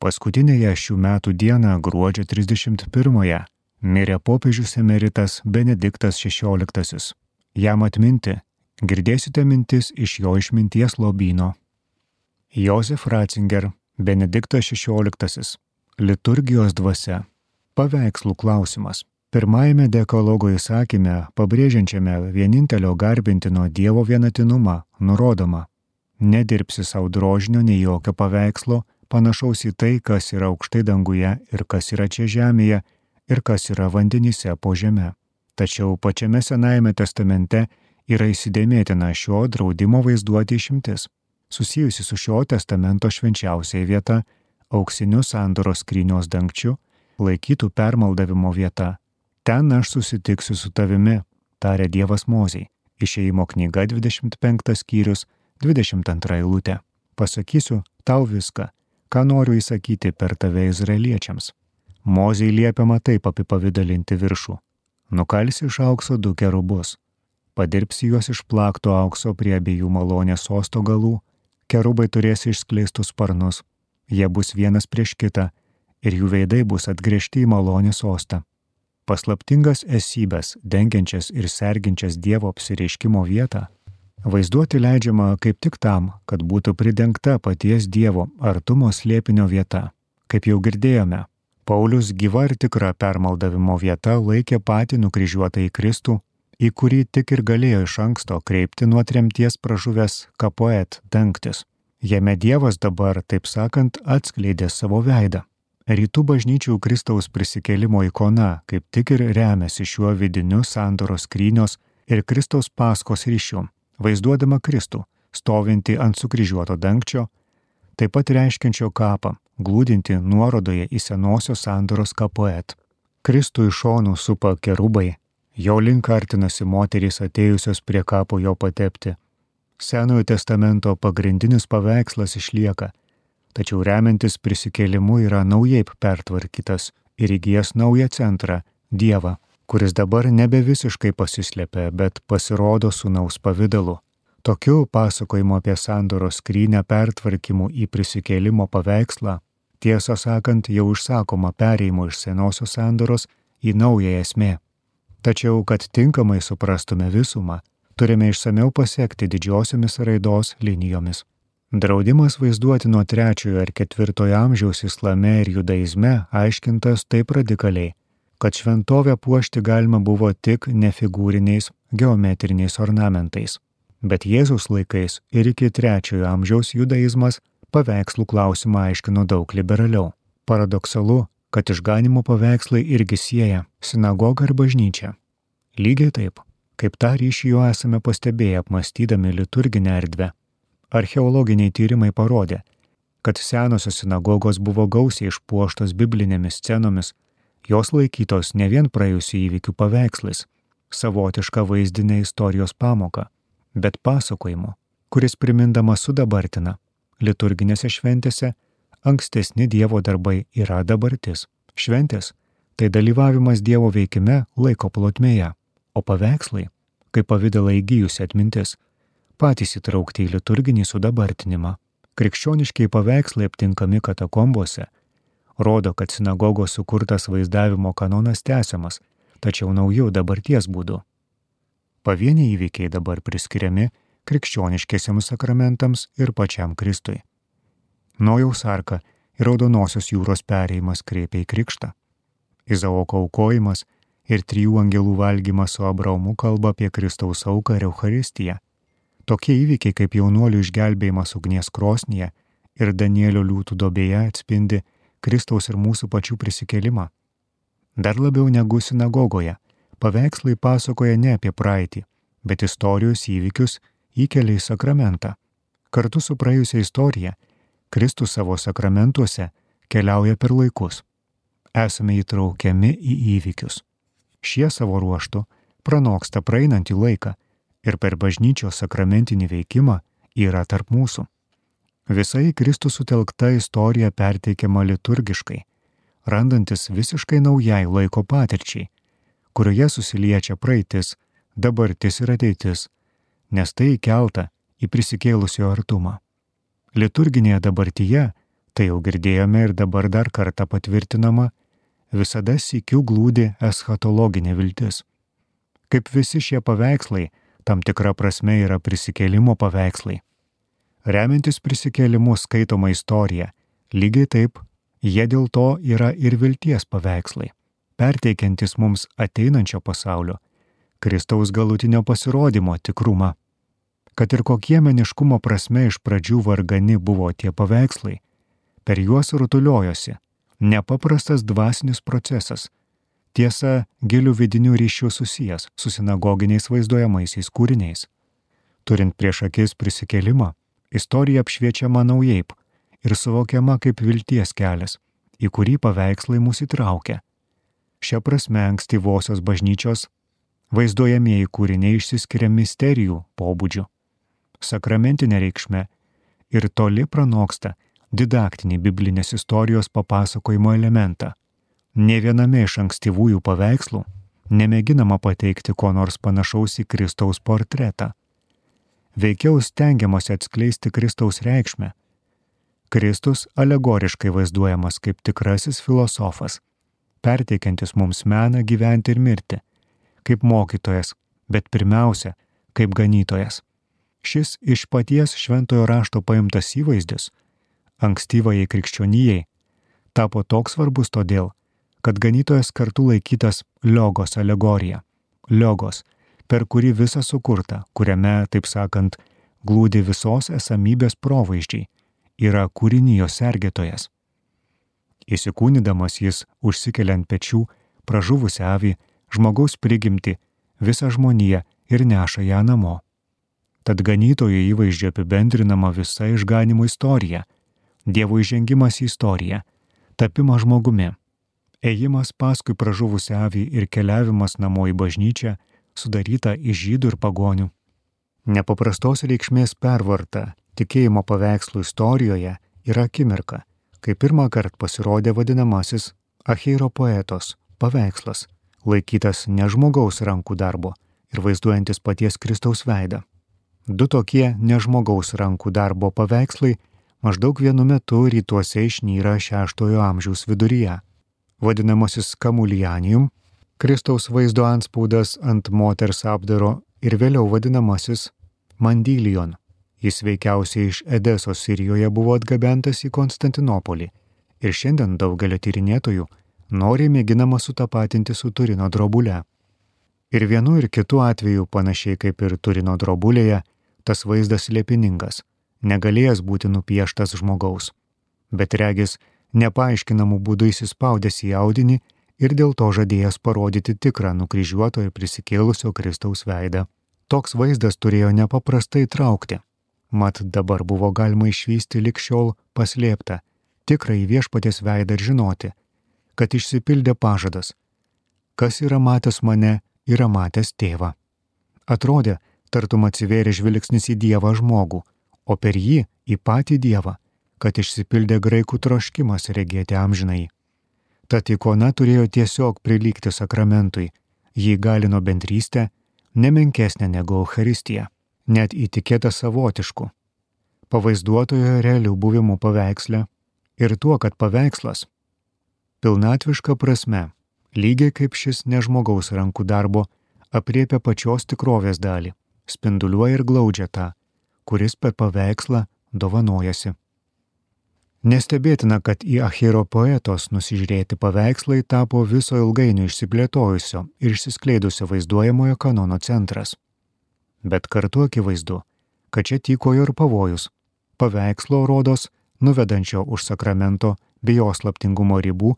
Paskutinėje šių metų dieną, gruodžio 31-ąją, mirė popiežius emeritas Benediktas XVI. Jam atminti girdėsite mintis iš jo išminties lobyno. Josef Ratzinger, Benediktas XVI. Liturgijos dvasia. Paveikslų klausimas. Pirmajame dekologo įsakyme, pabrėžiančiame vienintelio garbintino Dievo vienatinumą, nurodoma, nedirbsi savo drožinio nei jokio paveikslo, panašaus į tai, kas yra aukštai danguje ir kas yra čia žemėje ir kas yra vandenyse po žeme. Tačiau pačiame Senajame testamente yra įsidėmėtina šio draudimo vaizduoti išimtis, susijusi su šio testamento švenčiausiai vieta, auksiniu sandoros skrynios dangčiu, laikytų permaldavimo vieta Ten aš susitiksiu su tavimi, tarė Dievas Mozei. Išėjimo knyga 25 skyrius 22 eilutė. Pasakysiu tau viską, ką noriu įsakyti per tave izraeliečiams. Mozei liepiama taip apipavydalinti viršų. Nukalsi iš aukso du kerubus. Padirbsi juos iš plakto aukso prie abiejų malonės osto galų. Kerubai turės išskleistus sparnus. Jie bus vienas prieš kitą ir jų veidai bus atgriežti į malonės ostą paslaptingas esybės, dengiančias ir serginčias Dievo apsireiškimo vietą, vaizduoti leidžiama kaip tik tam, kad būtų pridengta paties Dievo artumo slėpinio vieta. Kaip jau girdėjome, Paulius gyva ir tikra permaldavimo vieta laikė patį nukryžiuotą į Kristų, į kurį tik ir galėjo iš anksto kreipti nuo tremties pražuvęs kapoet dangtis. Jame Dievas dabar, taip sakant, atskleidė savo veidą. Rytų bažnyčių Kristaus prisikėlimo ikona kaip tik ir remiasi šiuo vidiniu sandoros skrynios ir Kristaus paskos ryšiu, vaizduodama Kristų, stovinti ant sukryžiuoto dangčio, taip pat reiškiančio kapą, glūdinti nuorodoje į senosios sandoros kapoet. Kristų iš šonų supa kerubai, jo link artinasi moterys atėjusios prie kapo jo patepti. Senojo testamento pagrindinis paveikslas išlieka tačiau remiantis prisikėlimu yra naujai pertvarkytas ir įgyjas naują centrą - Dievą, kuris dabar nebe visiškai pasislėpia, bet pasirodo sunaus pavydalu. Tokiu pasakojimu apie sandoros skrynę pertvarkymų į prisikėlimo paveikslą, tiesą sakant, jau išsakoma pereimo iš senosios sandoros į naują esmę. Tačiau, kad tinkamai suprastume visumą, turime išsameu pasiekti didžiosiomis raidos linijomis. Draudimas vaizduoti nuo trečiojo ar ketvirtojo amžiaus islame ir judaizme aiškintas taip radikaliai, kad šventovę puošti galima buvo tik nefigūriniais geometriniais ornamentais. Bet Jėzus laikais ir iki trečiojo amžiaus judaizmas paveikslų klausimą aiškino daug liberaliau. Paradoksalu, kad išganimo paveikslai irgi sieja sinagogą ir bažnyčią. Lygiai taip, kaip tą ryšį jau esame pastebėję apmastydami liturginę erdvę Archeologiniai tyrimai parodė, kad senosios sinagogos buvo gausiai išpuoštos biblinėmis scenomis, jos laikytos ne vien praėjusių įvykių paveikslais, savotiška vaizdinė istorijos pamoka, bet pasakojimu, kuris primindama sudabartina. Liturginėse šventėse ankstesni Dievo darbai yra dabartis. Šventės - tai dalyvavimas Dievo veikime laiko plotmėje, o paveikslai - kaip pavydalai įgyjusi atmintis patys įtraukti į liturginį sudabartinimą. Krikščioniškiai paveikslai aptinkami katakombose rodo, kad sinagogos sukurtas vaizdavimo kanonas tęsiamas, tačiau naujų dabarties būdu. Pavieniai įvykiai dabar priskiriami krikščioniškiesiems sakramentams ir pačiam Kristui. Nojaus arka ir Raudonosios jūros perėjimas kreipia į krikštą. Izaoko aukojimas ir trijų angelų valgymas su Abraomu kalba apie Kristaus auką ir Euharistiją. Tokie įvykiai kaip jaunuolių išgelbėjimas ugnies krosnyje ir Danielio liūtų dobėje atspindi Kristaus ir mūsų pačių prisikėlimą. Dar labiau negu sinagogoje, paveikslai pasakoja ne apie praeitį, bet istorijos įvykius įkelia į sakramentą. Kartu su praėjusia istorija, Kristus savo sakramentuose keliauja per laikus. Esame įtraukiami į įvykius. Šie savo ruoštų pranoksta praeinantį laiką ir per bažnyčios sakramentinį veikimą yra tarp mūsų. Visa į Kristų sutelkta istorija perteikiama liturgiškai, randantis visiškai naujai laiko patirčiai, kurioje susiliečia praeitis, dabartis ir ateitis, nes tai įkelta į prisikėlusio artumą. Liturginėje dabartyje Tai jau girdėjome ir dabar dar kartą patvirtinama, visada sikių glūdi eschatologinė viltis. Kaip visi šie paveikslai, tam tikra prasme yra prisikėlimo paveikslai. Remiantis prisikėlimu skaitoma istorija, lygiai taip, jie dėl to yra ir vilties paveikslai, perteikiantis mums ateinančio pasaulio, Kristaus galutinio pasirodymo tikrumą. Kad ir kokie meniškumo prasme iš pradžių vargani buvo tie paveikslai, per juos rutuliojosi nepaprastas dvasinis procesas. Tiesa, gilių vidinių ryšių susijęs su sinagoginiais vaizduojamaisiais kūriniais. Turint prieš akis prisikėlimą, istorija apšviečiama naujaip ir suvokiama kaip vilties kelias, į kurį paveikslai mus įtraukia. Šia prasme ankstyvosios bažnyčios vaizduojamieji kūriniai išsiskiria misterijų pobūdžiu, sakramentinė reikšme ir toli pranoksta didaktinį biblinės istorijos papasakojimo elementą. Ne viename iš ankstyvųjų paveikslų nemėginama pateikti ko nors panašaus į Kristaus portretą. Veikiau stengiamasi atskleisti Kristaus reikšmę. Kristus alegoriškai vaizduojamas kaip tikrasis filosofas, perteikiantis mums meną gyventi ir mirti, kaip mokytojas, bet pirmiausia, kaip ganytojas. Šis iš paties šventojo rašto paimtas įvaizdis ankstyvajai krikščionijai, tapo toks svarbus todėl, kad ganytojas kartu laikytas liogos alegorija. Liogos, per kurį visa sukurta, kuriame, taip sakant, glūdi visos esamybės provaizdžiai, yra kūrinijos sergėtojas. Įsikūnydamas jis užsikelia ant pečių pražuvusią avį, žmogaus prigimti, visą žmoniją ir neša ją namo. Tad ganytojo įvaizdžio apibendrinama visa išganimo istorija Dievo įžengimas į istoriją, tapimas žmogumi, ėjimas paskui pražuvusią avį ir keliavimas namo į bažnyčią sudaryta iš žydų ir pagonių. Nepaprastos reikšmės pervarta tikėjimo paveikslų istorijoje yra akimirka, kai pirmą kartą pasirodė vadinamasis Acheiro poetos paveikslas, laikytas ne žmogaus rankų darbo ir vaizduojantis paties Kristaus veidą. Du tokie nežmogaus rankų darbo paveikslai maždaug vienu metu rytuose išnyra šeštojo amžiaus viduryje. Vadinamasis kamulianium, Kristaus vaizdo anspaudas ant moters apdaro ir vėliau vadinamasis mandylion. Jis veikiausiai iš Edeso Sirijoje buvo atgabentas į Konstantinopolį ir šiandien daugelio tyrinėtojų noriai mėginama sutapatinti su Turino drobulė. Ir vienu ir kitu atveju, panašiai kaip ir Turino drobulėje, tas vaizdas lėpiningas negalėjęs būti nupieštas žmogaus, bet regis nepaaiškinamų būdų įsispaudęs į audinį ir dėl to žadėjęs parodyti tikrą nukryžiuoto ir prisikėlusio Kristaus veidą. Toks vaizdas turėjo nepaprastai traukti. Mat dabar buvo galima išvysti likščiol paslėptą, tikrąjį viešpatės veidą ir žinoti, kad išsipildė pažadas. Kas yra matęs mane, yra matęs tėvą. Atrodė, tartum atsivėrė žvilgsnis į Dievą žmogų, o per jį į patį Dievą, kad išsipildė graikų troškimas regėti amžinai. Tad ikona turėjo tiesiog prilygti sakramentui, jį galino bendrystę, nemenkesnė negu Euharistija, net įtikėta savotišku, pavaizduotojo realių buvimų paveiksle ir tuo, kad paveikslas pilnatviška prasme, lygiai kaip šis nežmogaus rankų darbo, apriepia pačios tikrovės dalį, spinduliuoja ir glaudžia tą, kuris per paveikslą dovanojasi. Nestebėtina, kad į Achiro poetos nusižiūrėti paveikslai tapo viso ilgainiui išsiplėtojusio ir išsiskleidusio vaizduojamojo kanono centras. Bet kartu akivaizdu, kad čia tykojo ir pavojus - paveikslo rodos, nuvedančio už sakramento bei jo slaptingumo ribų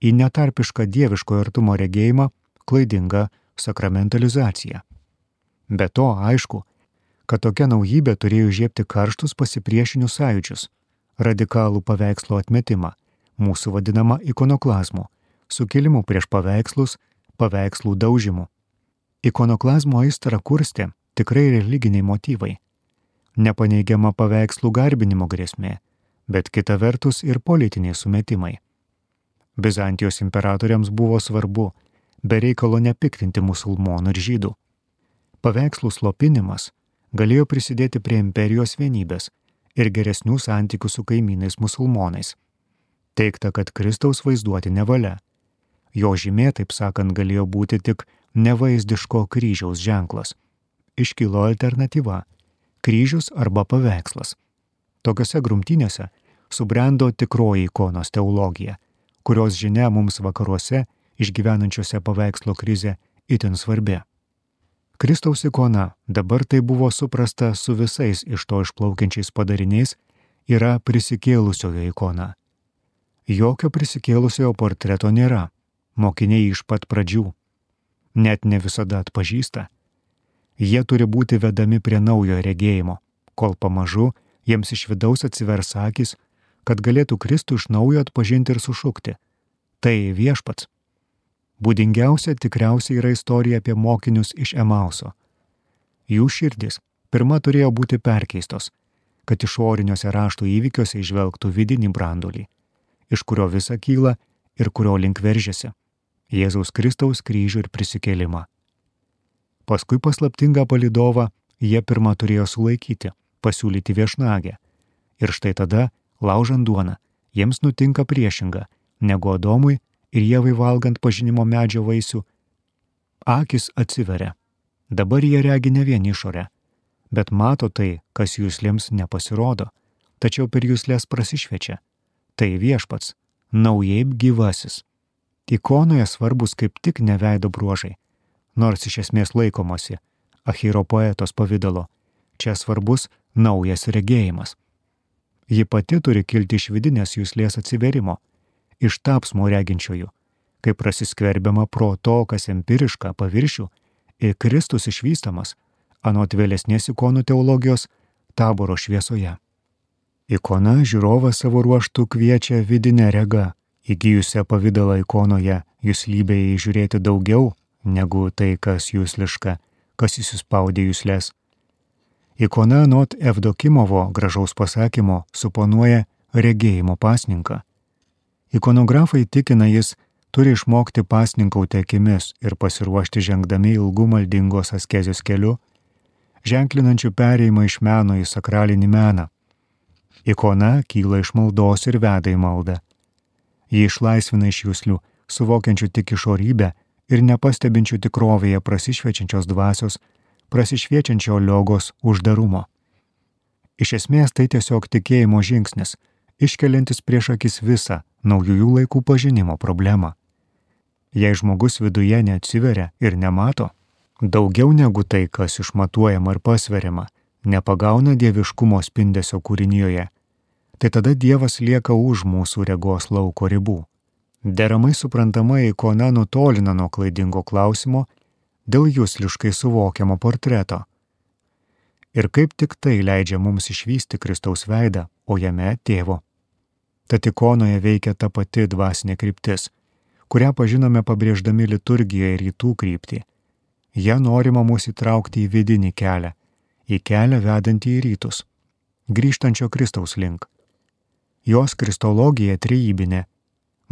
į netarpišką dieviško artumo regėjimą klaidingą sakramentalizaciją. Be to, aišku, kad tokia naujybė turėjo žiepti karštus pasipriešinius sąjūdžius, radikalų paveikslo atmetimą, mūsų vadinamą ikonoklazmu, sukilimu prieš paveikslus, paveikslų daužimu. Ikonoklazmo aistrą kurstė tikrai religiniai motyvai. Nepaneigiama paveikslų garbinimo grėsmė, bet kita vertus ir politiniai sumetimai. Bizantijos imperatoriams buvo svarbu be reikalo nepiktinti musulmonų ir žydų. Paveikslų slopinimas galėjo prisidėti prie imperijos vienybės ir geresnių santykių su kaimynais musulmonais. Teikta, kad Kristaus vaizduoti nevalia. Jo žymė, taip sakant, galėjo būti tik nevaizdiško kryžiaus ženklas. Iškilo alternatyva - kryžius arba paveikslas. Tokiuose grumtynėse subrendo tikroji ikonos teologija, kurios žinia mums vakaruose išgyvenančiose paveikslo krizę itin svarbi. Kristaus ikona, dabar tai buvo suprasta su visais iš to išplaukiančiais padariniais, yra prisikėlusiojo ikona. Jokio prisikėlusiojo portreto nėra, mokiniai iš pat pradžių. Net ne visada atpažįsta. Jie turi būti vedami prie naujo regėjimo, kol pamažu jiems iš vidaus atsivers akis, kad galėtų Kristų iš naujo atpažinti ir sušukti. Tai viešpats. Būdingiausia tikriausiai yra istorija apie mokinius iš Emauso. Jų širdis pirma turėjo būti perkeistos, kad išoriniuose rašto įvykiuose išvelgtų vidinį brandulį, iš kurio visa kyla ir kurio link veržiasi - Jėzaus Kristaus kryžių ir prisikėlimą. Paskui paslaptingą palidovą jie pirmą turėjo sulaikyti, pasiūlyti viešnagę. Ir štai tada, laužant duoną, jiems nutinka priešinga, negu Adomui ir Jėvai valgant pažinimo medžio vaisių, akis atsiveria. Dabar jie regi ne vien išorę, bet mato tai, kas jūslėms nepasirodo, tačiau per jūslės prasišviečia. Tai viešpats, naujai gyvasis. Ikonoje svarbus kaip tik neveido bruožai, nors iš esmės laikomosi Achiro poetos pavydalo. Čia svarbus naujas regėjimas. Ji pati turi kilti iš vidinės jūslės atsiverimo iš tapsmo reginčiojų, kai prasiskverbiama pro to, kas empiriška paviršių, ir Kristus išvystamas, anot vėlesnės ikonų teologijos, taboro šviesoje. Ikona žiūrovą savo ruoštų kviečia vidinę regą, įgyjusią pavydalą ikonoje, jūs lybėjai žiūrėti daugiau negu tai, kas jūs liška, kas įsispaudė jūslės. Ikona nuot Evdokimovo gražaus pasakymo suponuoja regėjimo pasninką Ikonografai tikina jis turi išmokti pasninkauti akimis ir pasiruošti žengdami ilgų maldingos askezijos keliu, ženklinančių perėjimą iš meno į sakralinį meną. Ikona kyla iš maldos ir veda į maldą. Ji išlaisvina iš jūslių, suvokiančių tik išorybę ir nepastebinčių tikrovėje prasišviečiančios dvasios, prasišviečiančio liogos uždarumo. Iš esmės tai tiesiog tikėjimo žingsnis, iškeliantis prieš akis visą, naujųjų laikų pažinimo problemą. Jei žmogus viduje neatsiveria ir nemato, daugiau negu tai, kas išmatuojama ir pasveriama, nepagauna dieviškumo spindesio kūrinyje, tai tada Dievas lieka už mūsų regos lauko ribų. Deramai suprantama ikona nutolina nuo klaidingo klausimo dėl jūsliškai suvokiamo portreto. Ir kaip tik tai leidžia mums išvysti Kristaus veidą, o jame tėvo Tad ikonoje veikia ta pati dvasinė kryptis, kurią pažinome pabrėždami liturgiją ir rytų kryptį. Jie norima mus įtraukti į vidinį kelią, į kelią vedantį į rytus, grįžtančio Kristaus link. Jos kristologija trejybinė,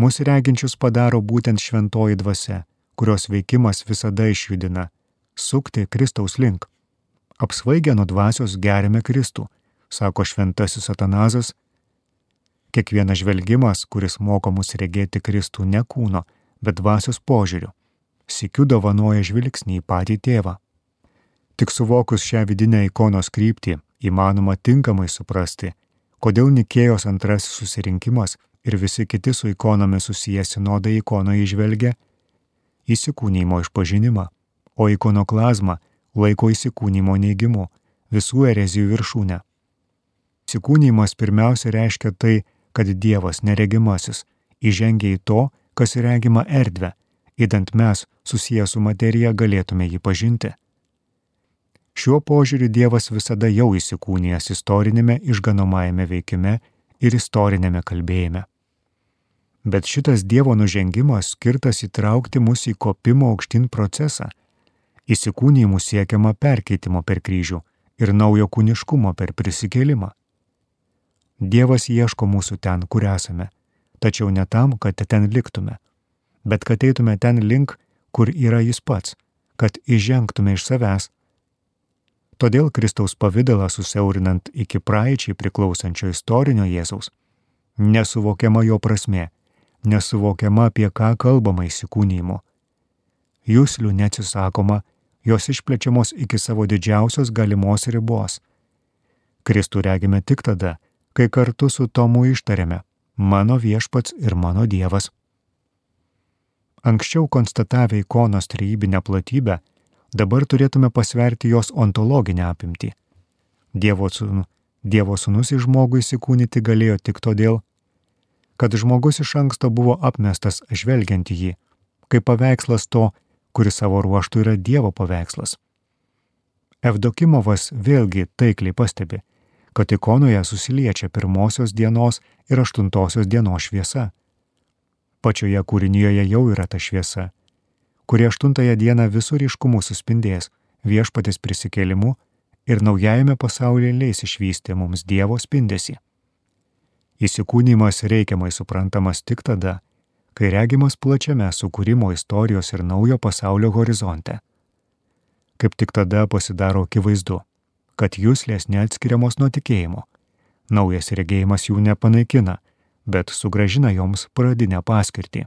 mus reginčius padaro būtent šventoji dvasia, kurios veikimas visada išjudina - sukti Kristaus link. Apsvaigę nuo dvasios gerime Kristų, sako šventasis Atanazas Kiekvienas žvelgimas, kuris moko mus regėti Kristų ne kūno, bet dvasios požiūriu, sikiu dovanoja žvilgsnį į patį tėvą. Tik suvokus šią vidinę ikonos kryptį, įmanoma tinkamai suprasti, kodėl Nikėjos antrasis susirinkimas ir visi kiti su ikonomis susiję sinodai ikonoje išvelgia įsikūnymo išpažinimą, o ikonoklazmą laiko įsikūnymo neigimu, visų erezijų viršūnę. Įsikūnymas pirmiausia reiškia tai, kad Dievas neregimasis įžengia į to, kas regima erdvę, įdant mes susiję su materija galėtume jį pažinti. Šiuo požiūriu Dievas visada jau įsikūnijęs istorinėme išganomajame veikime ir istorinėme kalbėjime. Bet šitas Dievo nužengimas skirtas įtraukti mus į kopimo aukštin procesą. Įsikūnijimų siekiama perkeitimo per kryžių ir naujo kūniškumo per prisikėlimą. Dievas ieško mūsų ten, kur esame, tačiau ne tam, kad ten liktume, bet kad eitume ten link, kur yra Jis pats, kad įžengtume iš savęs. Todėl Kristaus pavydalą susiaurinant iki praeičiai priklausančio istorinio Jėzaus, nesuvokiama jo prasme, nesuvokiama apie ką kalbama įsikūnymu. Jūslių neatsisakoma, jos išplečiamos iki savo didžiausios galimos ribos. Kristų regime tik tada, kai kartu su Tomu ištarėme - mano viešpats ir mano Dievas. Anksčiau konstatavę ikonos trejybinę platybę, dabar turėtume pasverti jos ontologinę apimtį. Dievo, sūnų, Dievo sūnus į žmogų įsikūnyti galėjo tik todėl, kad žmogus iš anksto buvo apmestas žvelgiant į jį, kaip paveikslas to, kuris savo ruoštų yra Dievo paveikslas. Evdokimovas vėlgi taikliai pastebi, kad ikonoje susiliečia pirmosios dienos ir aštuntosios dienos šviesa. Pačioje kūrinyje jau yra ta šviesa, kuri aštuntąją dieną visur iškumu suspindės viešpatės prisikėlimu ir naujajame pasaulyje leis išvysti mums Dievo spindesi. Įsikūnymas reikiamai suprantamas tik tada, kai regimas plačiame sukūrimo istorijos ir naujo pasaulio horizonte. Kaip tik tada pasidaro akivaizdu, kad jūslės neatskiriamos nuo tikėjimo. Naujas regėjimas jų nepanaikina, bet sugražina joms pradinę paskirtį.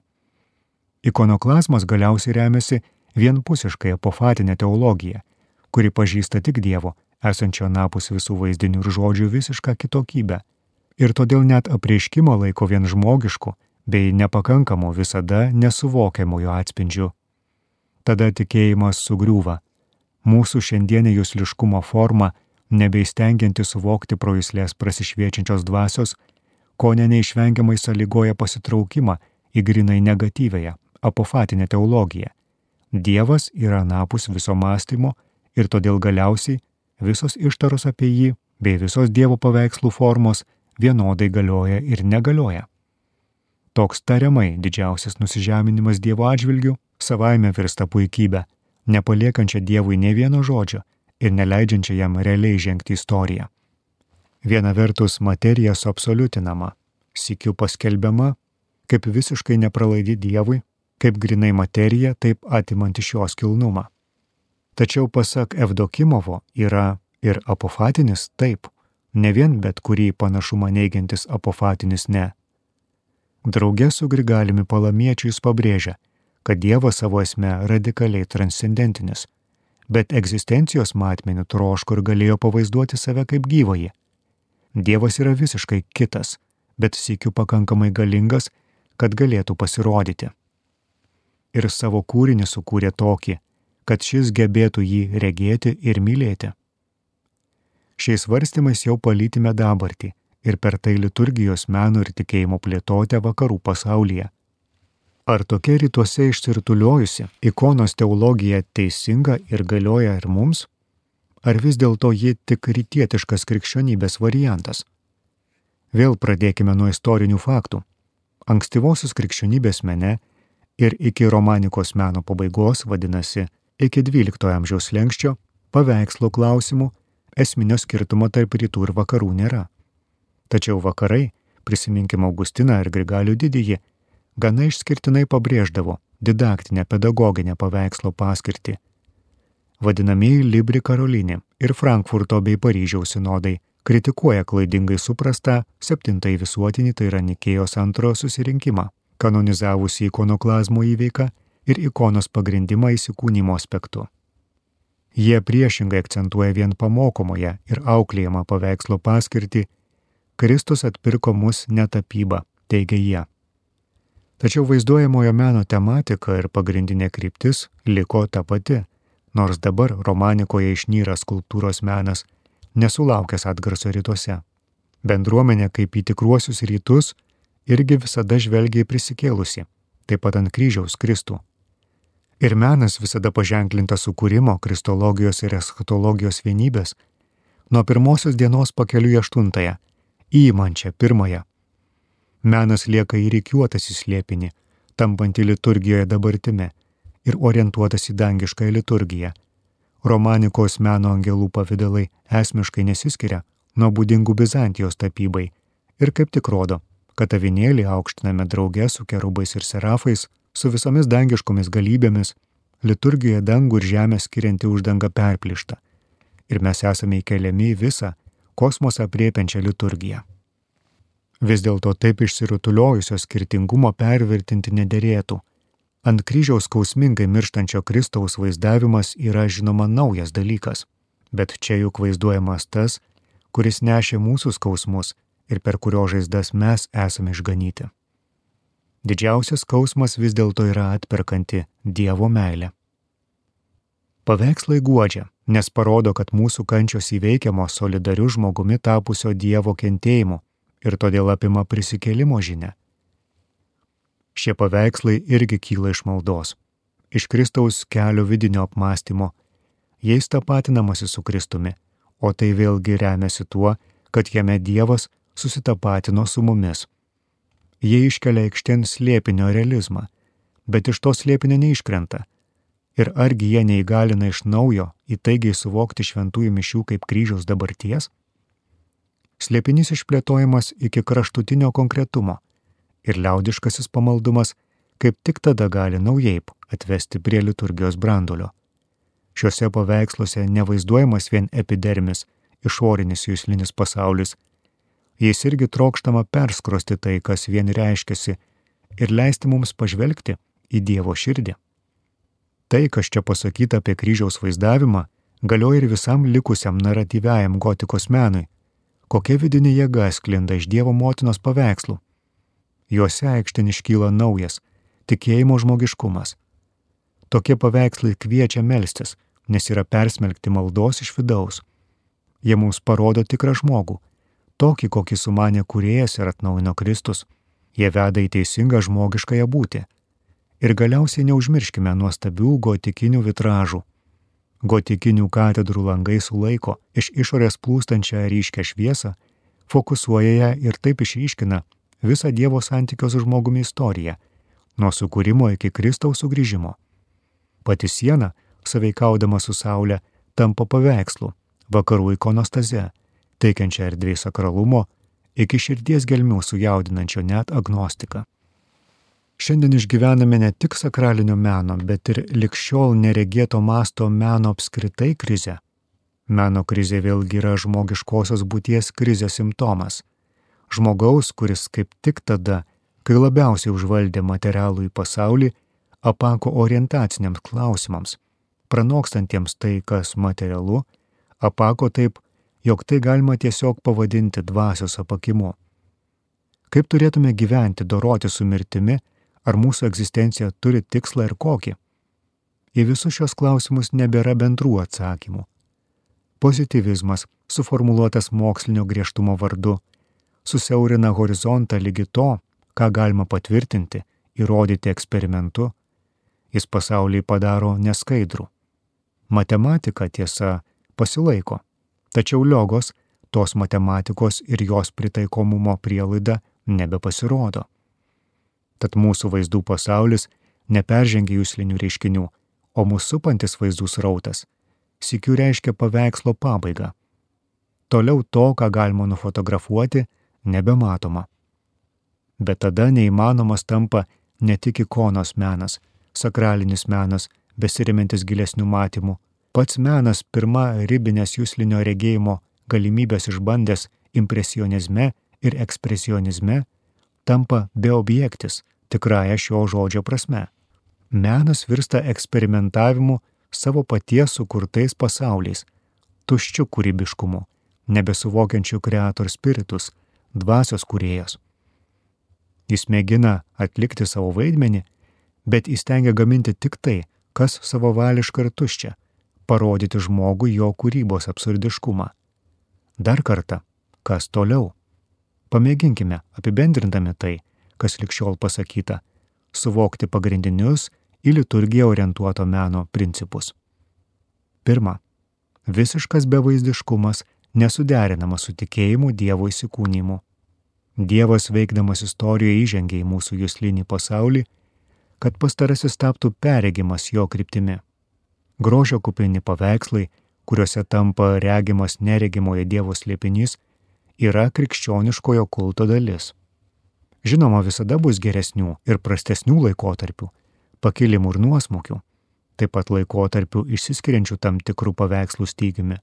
Ikonoklazmas galiausiai remiasi vienpusiškai apofatinė teologija, kuri pažįsta tik Dievo, esančio napus visų vaizdinių ir žodžių visišką kitokybę. Ir todėl net apreiškimo laiko vien žmogišku bei nepakankamo visada nesuvokiamojo atspindžiu. Tada tikėjimas sugriūva. Mūsų šiandienė jūsliškumo forma, nebeistengianti suvokti pro jūslės prasišviečiančios dvasios, ko ne neišvengiamai sąlygoja pasitraukimą į grinai negatyvėją, apofatinę teologiją. Dievas yra napus viso mąstymo ir todėl galiausiai visos ištaros apie jį bei visos Dievo paveikslų formos vienodai galioja ir negalioja. Toks tariamai didžiausias nusižeminimas Dievo atžvilgių savaime virsta puikybė, nepaliekančia Dievui ne vieno žodžio ir neleidžiančia jam realiai žengti istoriją. Viena vertus materija suabsoliutinama, sikiu paskelbiama, kaip visiškai nepralaidi Dievui, kaip grinai materija, taip atimanti šios kilnumą. Tačiau pasak Evdokimovo yra ir apofatinis taip, ne vien bet kurį panašumą neigiantis apofatinis ne, Drauge su Grigaliumi Palamiečiu jis pabrėžia, kad Dievas savo esme radikaliai transcendentinis, bet egzistencijos matmenių troško ir galėjo pavaizduoti save kaip gyvąjį. Dievas yra visiškai kitas, bet sėkiu pakankamai galingas, kad galėtų pasirodyti. Ir savo kūrinį sukūrė tokį, kad šis gebėtų jį regėti ir mylėti. Šiais varstymais jau palytime dabartį ir per tai liturgijos meno ir tikėjimo plėtotę vakarų pasaulyje. Ar tokia rytuose išsirtuliojusi ikonos teologija teisinga ir galioja ir mums? Ar vis dėlto ji tik rytietiškas krikščionybės variantas? Vėl pradėkime nuo istorinių faktų. Ankstyvosios krikščionybės mene ir iki romanikos meno pabaigos, vadinasi, iki XII amžiaus lenkščio, paveikslo klausimų esminio skirtumo tarp rytų ir vakarų nėra. Tačiau vakarai, prisiminkime Augustiną ir Grigalių didįjį, gana išskirtinai pabrėždavo didaktinę pedagoginę paveikslo paskirtį. Vadinamieji Libri Karolinė ir Frankfurto bei Paryžiaus sinodai kritikuoja klaidingai suprastą septintąjį visuotinį, tai yra Nikėjos antrojo susirinkimą, kanonizavusi ikonoklazmo įveiką ir ikonos pagrindimą įsikūnymo aspektu. Jie priešingai akcentuoja vien pamokomoje ir auklėjimą paveikslo paskirtį Kristus atpirko mus ne tapyba, teigia jie. Tačiau vaizduojamojo meno tematika ir pagrindinė kryptis liko ta pati, nors dabar romanikoje išnyra skulptūros menas, nesulaukęs atgarso rytuose. Bendruomenė kaip į tikruosius rytus irgi visada žvelgia į prisikėlusi, taip pat ant kryžiaus Kristų. Ir menas visada paženklintas sukūrimo, kristologijos ir eschatologijos vienybės, nuo pirmosios dienos pakeliu į aštuntąją įmančią pirmąją. Menas lieka įrikiuotas į slėpinį, tampantį liturgijoje dabartime ir orientuotas į dangiškąją liturgiją. Romanikos meno angelų pavydalai esmiškai nesiskiria nuo būdingų Bizantijos tapybai ir kaip tik rodo, kad avinėlį aukštiname drauge su kerubais ir serafais, su visomis dangiškomis galybėmis, liturgijoje dangų ir žemę skirianti uždanga perplišta ir mes esame įkeliami į visą kosmosą priepiančią liturgiją. Vis dėlto taip išsirutuliojusio skirtingumo pervertinti nederėtų. Ant kryžiaus skausmingai mirštančio Kristaus vaizdavimas yra žinoma naujas dalykas, bet čia juk vaizduojamas tas, kuris nešė mūsų skausmus ir per kurio žaizdas mes esame išganyti. Didžiausias skausmas vis dėlto yra atperkanti Dievo meilė. Paveikslai guodžia, nes parodo, kad mūsų kančios įveikiamos solidariu žmogumi tapusio Dievo kentėjimu ir todėl apima prisikėlimo žinia. Šie paveikslai irgi kyla iš maldos, iš Kristaus kelio vidinio apmąstymo, jais tapatinamasi su Kristumi, o tai vėlgi remiasi tuo, kad jame Dievas susitapatino su mumis. Jie iškelia aikštėn slėpinio realizmą, bet iš to slėpinio neiškrenta Ir argi jie neįgalina iš naujo įtaigiai suvokti šventųjų mišių kaip kryžiaus dabarties? Slėpinys išplėtojamas iki kraštutinio konkretumo ir liaudiškasis pamaldumas kaip tik tada gali naujai atvesti prie liturgijos brandulio. Šiuose paveiksluose nevaizduojamas vien epidermis, išorinis jūslinis pasaulis. Jais irgi trokštama perskrosti tai, kas vien reiškiasi, ir leisti mums pažvelgti į Dievo širdį. Tai, kas čia pasakyta apie kryžiaus vaizdavimą, galioja ir visam likusiam naratyviajam gotikos menui. Kokia vidinė jėga sklinda iš Dievo motinos paveikslų. Juose aikštin iškyla naujas - tikėjimo žmogiškumas. Tokie paveikslai kviečia melstis, nes yra persmelkti maldos iš vidaus. Jie mums parodo tikrą žmogų, tokį, kokį sumanė kuriejas ir atnaujino Kristus. Jie veda į teisingą žmogiškąją būtį Ir galiausiai neužmirškime nuostabių gotikinių vitražų. Gotikinių katedrų langai sulaiko iš išorės plūstančią ryškę šviesą, fokusuoja ją ir taip išryškina visą Dievo santykio su žmogumi istoriją, nuo sukūrimo iki Kristaus sugrįžimo. Pati siena, saveikaudama su Saulė, tampa paveikslu, vakarų ikonostaze, teikiančia erdvėj sakralumo, iki širdies gelmių sujaudinančio net agnostiką. Šiandien išgyvename ne tik sakralinio meno, bet ir likščiol neregėto masto meno apskritai krizę. Meno krizė vėlgi yra žmogiškosios būties krizės simptomas. Žmogaus, kuris kaip tik tada, kai labiausiai užvaldė materialų į pasaulį, apako orientaciniams klausimams, pranokstantiems tai, kas materialu, apako taip, jog tai galima tiesiog pavadinti dvasios apakimu. Kaip turėtume gyventi, doroti su mirtimi, ar mūsų egzistencija turi tikslą ir kokį. Į visus šios klausimus nebėra bendrų atsakymų. Pozitivizmas, suformuoluotas mokslinio griežtumo vardu, susiaurina horizontą lygi to, ką galima patvirtinti, įrodyti eksperimentu, jis pasaulį padaro neskaidrų. Matematika tiesa pasilaiko, tačiau liogos, tos matematikos ir jos pritaikomumo prielaida nebepasirodo. Tad mūsų vaizdų pasaulis neperžengia jūslinių reiškinių, o mūsų supantis vaizdų srautas sikių reiškia paveikslo pabaigą. Toliau to, ką galima nufotografuoti, nebematoma. Bet tada neįmanomas tampa ne tik ikonos menas, sakralinis menas, besirimintis gilesnių matymų, pats menas pirma ribinės jūslinio regėjimo galimybės išbandęs impresionizme ir ekspresionizme, tampa beobjektis, tikrąją šio žodžio prasme. Menas virsta eksperimentavimu savo paties sukurtais pasauliais, tuščiu kūrybiškumu, nebesuvokiančiu kreator spiritus, dvasios kūrėjos. Jis mėgina atlikti savo vaidmenį, bet įstengia gaminti tik tai, kas savavališka ir tuščia, parodyti žmogui jo kūrybos absurdiškumą. Dar kartą, kas toliau? Pamėginkime, apibendrindami tai, kas likščiol pasakyta, suvokti pagrindinius į liturgiją orientuoto meno principus. Pirma, visiškas bevaizdiškumas nesuderinamas su tikėjimu Dievo įsikūnymu. Dievas veikdamas istorijoje įžengia į mūsų jūslinį pasaulį, kad pastarasis taptų peregimas jo kryptimi. Grožio kupini paveikslai, kuriuose tampa regimas neregimoje Dievo slėpinys, yra krikščioniškojo kulto dalis. Žinoma, visada bus geresnių ir prastesnių laikotarpių, pakilimų ir nuosmukių, taip pat laikotarpių išsiskiriančių tam tikrų paveikslų stygiumi.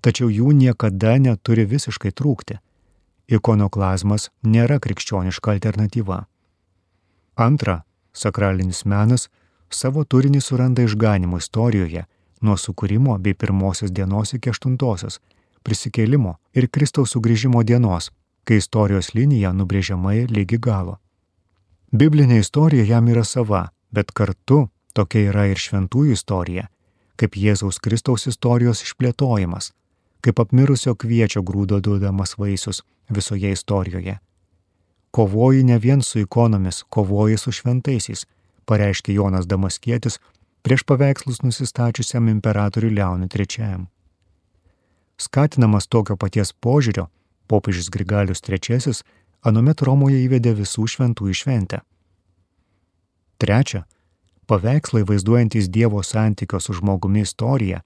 tačiau jų niekada neturi visiškai trūkti. Ikonoklazmas nėra krikščioniška alternatyva. Antra, sakralinis menas savo turinį suranda išganimo istorijoje nuo sukūrimo bei pirmosios dienos iki aštuntosios, prisikėlimo ir Kristaus sugrįžimo dienos, kai istorijos linija nubrėžiamai lygi galo. Biblinė istorija jam yra sava, bet kartu tokia yra ir šventųjų istorija, kaip Jėzaus Kristaus istorijos išplėtojimas, kaip apmirusio kviečio grūdo duodamas vaisius visoje istorijoje. Kovoji ne vien su ikonomis, kovoji su šventaisiais, pareiškė Jonas Damaskietis prieš paveikslus nusistačiusiam imperatoriui Leonui III. Skatinamas tokio paties požiūrio, popiežius Grigalius III anuomet Romoje įvedė visų šventųjų šventę. Trečia, paveikslai vaizduojantis Dievo santykio su žmogumi istoriją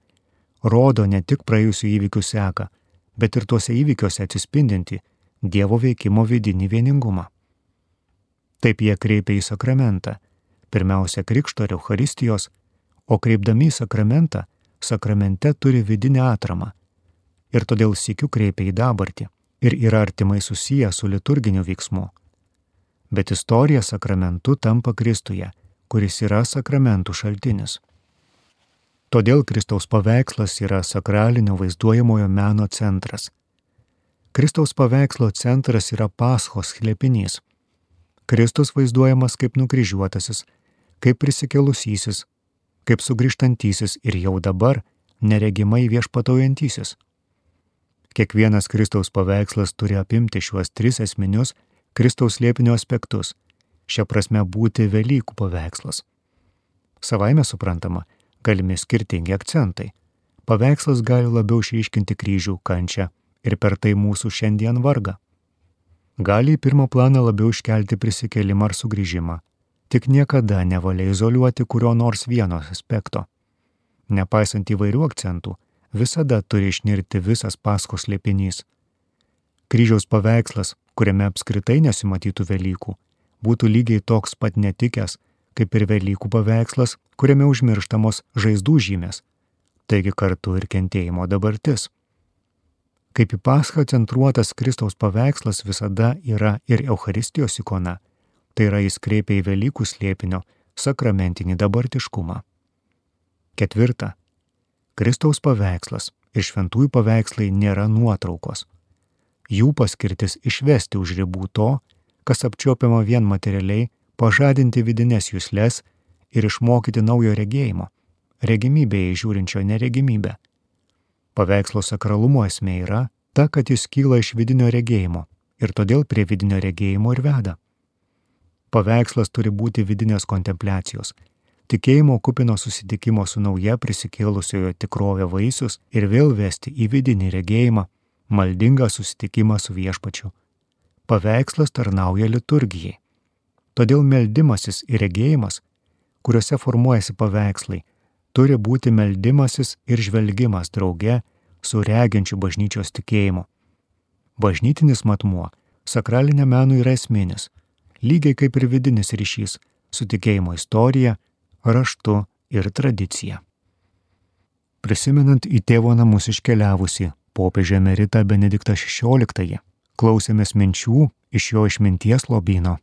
rodo ne tik praėjusių įvykių seką, bet ir tuose įvykiuose atsispindinti Dievo veikimo vidinį vieningumą. Taip jie kreipia į sakramentą, pirmiausia Krikšto ir Eucharistijos, o kreipdami į sakramentą, sakramente turi vidinę atramą ir todėl sėkiu kreipia į dabartį ir yra artimai susiję su liturginiu veiksmu. Bet istorija sakramentu tampa Kristuje, kuris yra sakramentų šaltinis. Todėl Kristaus paveikslas yra sakralinio vaizduojamojo meno centras. Kristaus paveikslo centras yra paschos slėpinys. Kristus vaizduojamas kaip nukryžiuotasis, kaip prisikelusysis, kaip sugrįžtantysis ir jau dabar neregimai viešpataujantysis. Kiekvienas Kristaus paveikslas turi apimti šiuos tris esminius Kristaus slėpinio aspektus, šią prasme būti Velykų paveikslas. Savaime suprantama, galimi skirtingi akcentai. Paveikslas gali labiau išryškinti kryžių, kančią ir per tai mūsų šiandien vargą. Gali į pirmą planą labiau iškelti prisikelimą ar sugrįžimą, tik niekada nevalia izoliuoti kurio nors vieno aspekto. Nepaisant įvairių akcentų, visada turi išnirti visas paskos lėpinys. Kryžiaus paveikslas, kuriame apskritai nesimatytų Velykų, būtų lygiai toks pat netikęs, kaip ir Velykų paveikslas, kuriame užmirštamos žaizdų žymės, taigi kartu ir kentėjimo dabartis. Kaip į paschą centruotas Kristaus paveikslas visada yra ir Euharistijos ikona, tai yra jis kreipia į Velykų slėpinio sakramentinį dabartiškumą. Ketvirta. Kristaus paveikslas ir šventųjų paveikslai nėra nuotraukos. Jų paskirtis išvesti už ribų to, kas apčiopiama vien materialiai pažadinti vidinės jūslės ir išmokyti naujo regėjimo, regimybėje žiūrinčio neregimybę. Paveikslo sakralumo esmė yra ta, kad jis kyla iš vidinio regėjimo ir todėl prie vidinio regėjimo ir veda. Paveikslas turi būti vidinės kontempliacijos, tikėjimo kupino susitikimo su nauja prisikėlusiojo tikrovė vaisius ir vėl vesti į vidinį regėjimą, maldingą susitikimą su viešpačiu. Paveikslas tarnauja liturgijai. Todėl meldimasis ir regėjimas, kuriuose formuojasi paveikslai, turi būti meldimasis ir žvelgimas drauge su reginčiu bažnyčios tikėjimu. Bažnytinis matmuo sakralinė menų yra esminis, lygiai kaip ir vidinis ryšys su tikėjimo istorija, raštu ir tradicija. Prisimenant į tėvo namus iškeliavusi popiežę Meritą Benediktą XVI, klausėmės minčių iš jo išminties lobino.